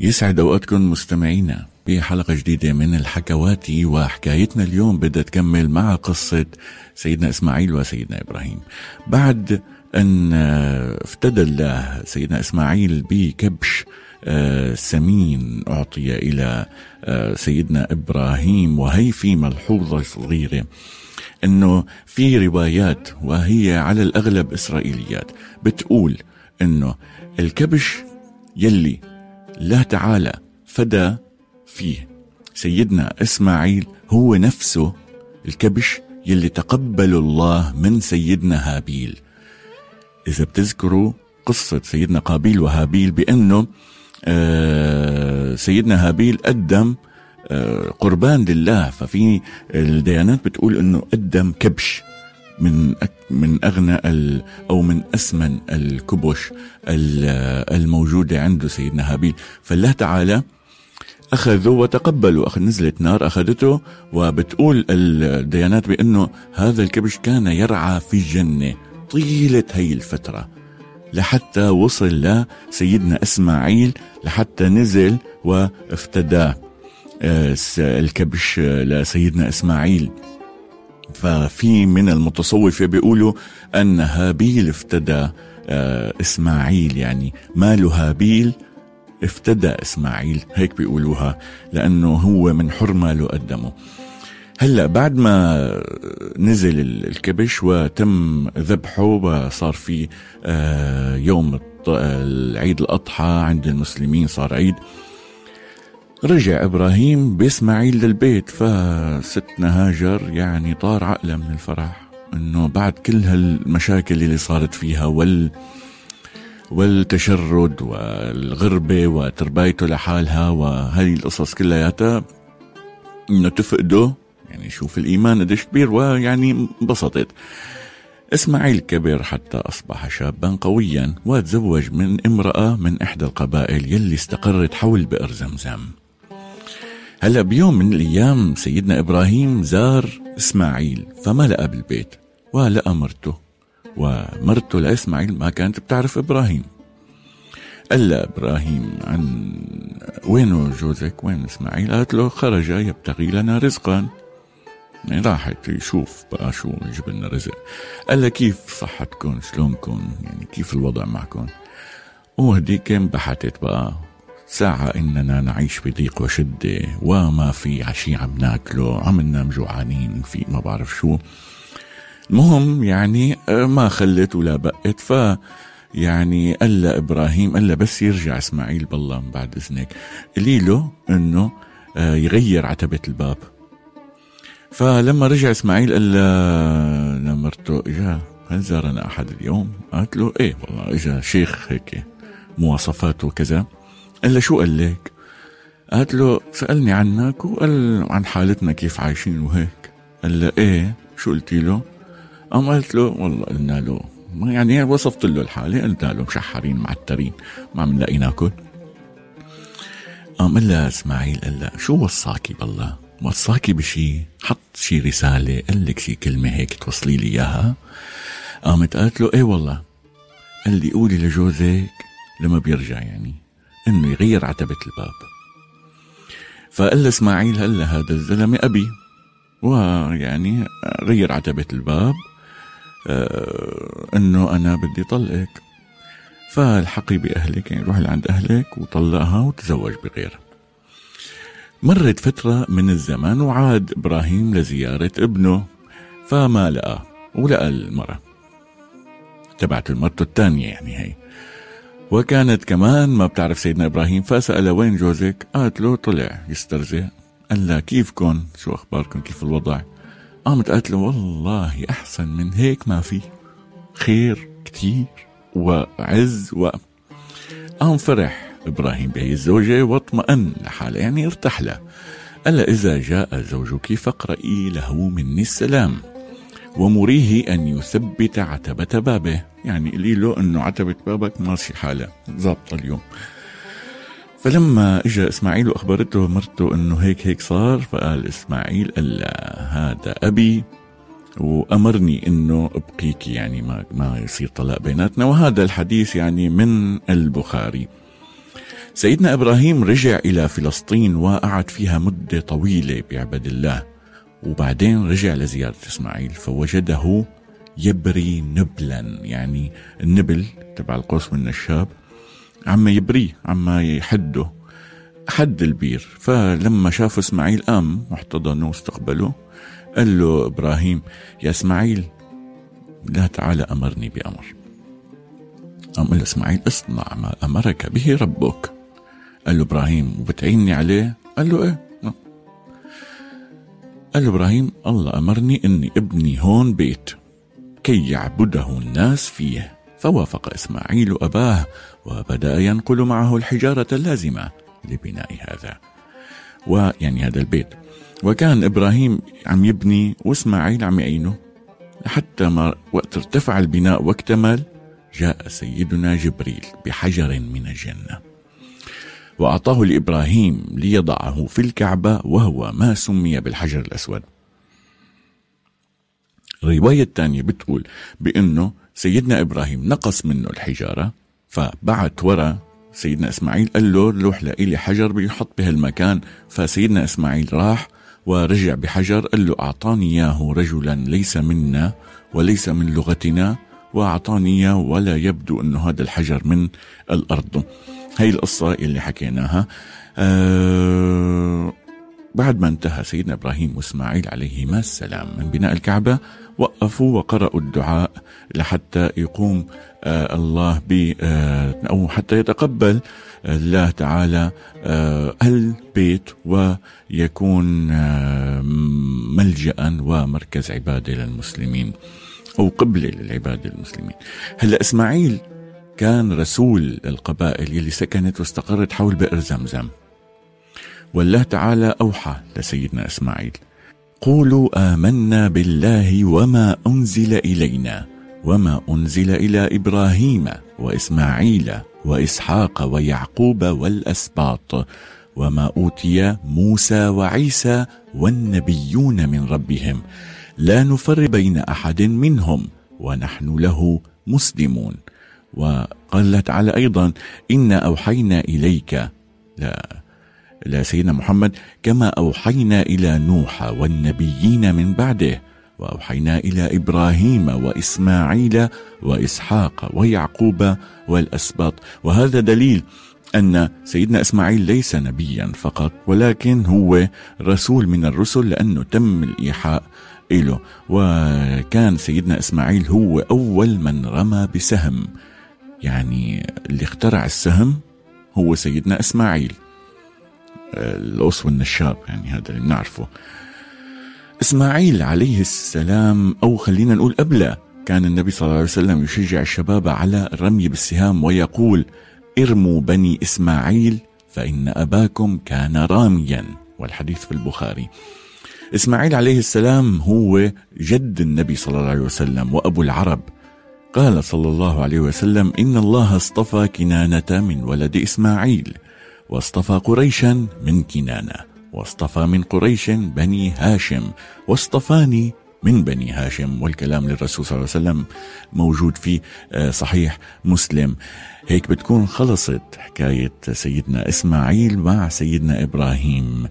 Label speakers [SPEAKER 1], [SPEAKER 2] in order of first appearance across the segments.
[SPEAKER 1] يسعد أوقاتكم مستمعينا في حلقة جديدة من الحكواتي وحكايتنا اليوم بدها تكمل مع قصة سيدنا إسماعيل وسيدنا إبراهيم. بعد أن افتدى الله سيدنا إسماعيل بكبش آه، سمين أعطي إلى آه، سيدنا إبراهيم وهي في ملحوظة صغيرة إنه في روايات وهي على الأغلب إسرائيليات بتقول إنه الكبش يلي الله تعالى فدى فيه. سيدنا إسماعيل هو نفسه الكبش يلي تقبل الله من سيدنا هابيل. إذا بتذكروا قصة سيدنا قابيل وهابيل بأنه آه، سيدنا هابيل قدم آه، قربان لله. ففي الديانات بتقول إنه قدم كبش. من من أغنى أو من اسمن الكبش الموجودة عنده سيدنا هابيل. فالله تعالى اخذوا وتقبلوا أخذ نزلت نار أخذته وبتقول الديانات بأنه هذا الكبش كان يرعى في الجنة طيلة هي الفترة لحتى وصل لسيدنا إسماعيل لحتى نزل وافتداه الكبش لسيدنا إسماعيل. ففي من المتصوفة بيقولوا أن هابيل افتدى آه، إسماعيل يعني مال هابيل افتدى إسماعيل هيك بيقولوها لأنه هو من حر ماله قدمه. هلأ بعد ما نزل الكبش وتم ذبحه وصار في آه، يوم العيد الأضحى عند المسلمين صار عيد رجع إبراهيم بإسماعيل للبيت فستنا هاجر يعني طار عقله من الفرح. إنه بعد كل هالمشاكل اللي صارت فيها وال والتشرد والغربة وتربايته لحالها وهذه القصص كلياتها إنه تفقده. يعني شوف الإيمان قديش كبير ويعني انبسطت. إسماعيل كبر حتى أصبح شابا قويا وتزوج من امرأة من إحدى القبائل يلي استقرت حول بئر زمزم. هلا بيوم من الأيام سيدنا إبراهيم زار إسماعيل فما لقى بالبيت ولقى مرته ومرته لإسماعيل ما كانت بتعرف إبراهيم. قال إبراهيم عن وينه جوزك؟ وين إسماعيل؟ قالت له خرج يبتغي لنا رزقا. يعني راحت يشوف بقى شو يجيب لنا رزق. قال له كيف صحتكم شلونكم يعني كيف الوضع معكم وهديك انبحتت بقى؟ ساعة إننا نعيش في ضيق وشدة. وما في عشي عم ناكله. عم ننام جوعانين. في ما بعرف شو. المهم يعني آه، ما خلت ولا بقت. ف يعني قال إبراهيم قال بس يرجع إسماعيل بالله من بعد إذنك. قلي له إنه آه، يغير عتبة الباب. فلما رجع إسماعيل قال لمرته إجا هل زارنا أحد اليوم؟ قالت له إيه والله إجا شيخ هيك مواصفاته كذا قال شو قال لك؟ قالت له سألني عنك وقال عن حالتنا كيف عايشين وهيك. قال له إيه؟ شو قلتي له؟ قام قالت له والله قلنا له يعني وصفت له الحالة قلنا له مشحرين معترين ما عم نلاقي ناكل قام قال لها إسماعيل قال لها شو وصاكي بالله؟ وصاكي بشي؟ حط شي رسالة قال لك شي كلمة هيك توصلي لي إياها. قامت قالت له إيه والله. قال لي قولي لجوزك لما بيرجع يعني. إنه يغير عتبة الباب. فقال اسماعيل هلا هذا الزلمة أبي؟ ويعني غير عتبة الباب. آه إنه أنا بدي طلقك. فالحقي بأهلك يعني روح لعند أهلك وطلقها وتزوج بغير مرت فترة من الزمن وعاد إبراهيم لزيارة ابنه فما لقى ولقى المرأة تبعت المرته الثانية يعني هي. وكانت كمان ما بتعرف سيدنا إبراهيم فسأل وين جوزك؟ قالت له طلع يسترزق. قال لها كيفكم شو أخباركم كيف الوضع؟ قامت قالت له والله أحسن من هيك ما في. خير كتير وعز و قام فرح إبراهيم بهي الزوجة واطمأن لحاله يعني ارتاح له قال إذا جاء زوجك فاقرئي له مني السلام. ومريه أن يثبت عتبة بابه. يعني قولي له أنه عتبة بابك ماشي حالة ظابطة اليوم. فلما اجى إسماعيل وأخبرته مرته أنه هيك هيك صار فقال إسماعيل قال هذا أبي وأمرني أنه أبقيك يعني ما ما يصير طلاق بيناتنا. وهذا الحديث يعني من البخاري. سيدنا إبراهيم رجع إلى فلسطين وقعد فيها مدة طويلة بعبد الله. وبعدين رجع لزيارة إسماعيل فوجده يبري نبلا يعني النبل تبع القوس والنشاب عم يبريه عم يحده حد البير. فلما شاف إسماعيل قام واحتضنه واستقبله قال له إبراهيم يا إسماعيل لا تعالى أمرني بأمر. قام قال له إسماعيل اصنع ما أمرك به ربك. قال له إبراهيم وبتعيني عليه؟ قال له نعم. قال له إبراهيم الله أمرني إني ابني هون بيت كي يعبده الناس فيه. فوافق إسماعيل أباه وبدأ ينقل معه الحجارة اللازمة لبناء هذا ويعني هذا البيت. وكان إبراهيم عم يبني وإسماعيل عم يعينه. حتى ما وقت ارتفع البناء واكتمل جاء سيدنا جبريل بحجر من الجنة. وأعطاه لإبراهيم ليضعه في الكعبة وهو ما سمي بالحجر الأسود. الرواية الثانية بتقول بأنه سيدنا إبراهيم نقص منه الحجارة فبعت ورا سيدنا إسماعيل قال له روح لي حجر بيحط بهالمكان فسيدنا إسماعيل راح ورجع بحجر قال له أعطاني إياه رجلا ليس منا وليس من لغتنا وأعطاني إياه ولا يبدو أنه هذا الحجر من الأرض. هي القصة اللي حكيناها أه بعد ما انتهى سيدنا إبراهيم وإسماعيل عليهما السلام من بناء الكعبة وقفوا وقرأوا الدعاء لحتى يقوم آه الله ب آه أو حتى يتقبل الله تعالى آه البيت ويكون آه ملجأ ومركز عبادة للمسلمين أو قبلة للعبادة المسلمين. هلأ إسماعيل كان رسول القبائل يلي سكنت واستقرت حول بئر زمزم. والله تعالى أوحى لسيدنا إسماعيل. قولوا آمنا بالله وما أنزل إلينا وما أنزل إلى إبراهيم وإسماعيل وإسحاق ويعقوب والأسباط وما أوتي موسى وعيسى والنبيون من ربهم. لا نفر بين أحد منهم ونحن له مسلمون. وقال تعالى أيضا إنا أوحينا إليك. لا إلى سيدنا محمد كما أوحينا إلى نوح والنبيين من بعده وأوحينا إلى إبراهيم وإسماعيل وإسحاق ويعقوب والأسباط. وهذا دليل أن سيدنا إسماعيل ليس نبيا فقط ولكن هو رسول من الرسل لأنه تم الإيحاء له وكان سيدنا إسماعيل هو أول من رمى بسهم. يعني اللي اخترع السهم هو سيدنا إسماعيل الأص والنشاب يعني هذا اللي بنعرفه. إسماعيل عليه السلام أو خلينا نقول قبله كان النبي صلى الله عليه وسلم يشجع الشباب على الرمي بالسهام ويقول إرموا بني إسماعيل فإن أباكم كان راميا. والحديث في البخاري. إسماعيل عليه السلام هو جد النبي صلى الله عليه وسلم وأبو العرب. قال صلى الله عليه وسلم إن الله اصطفى كنانة من ولد إسماعيل واصطفى قريشا من كنانة واصطفى من قريش بني هاشم واصطفاني من بني هاشم. والكلام للرسول صلى الله عليه وسلم موجود في آه، صحيح مسلم. هيك بتكون خلصت حكاية سيدنا إسماعيل مع سيدنا إبراهيم.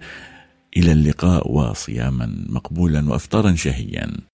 [SPEAKER 1] إلى اللقاء وصياما مقبولا وإفطارا شهيا.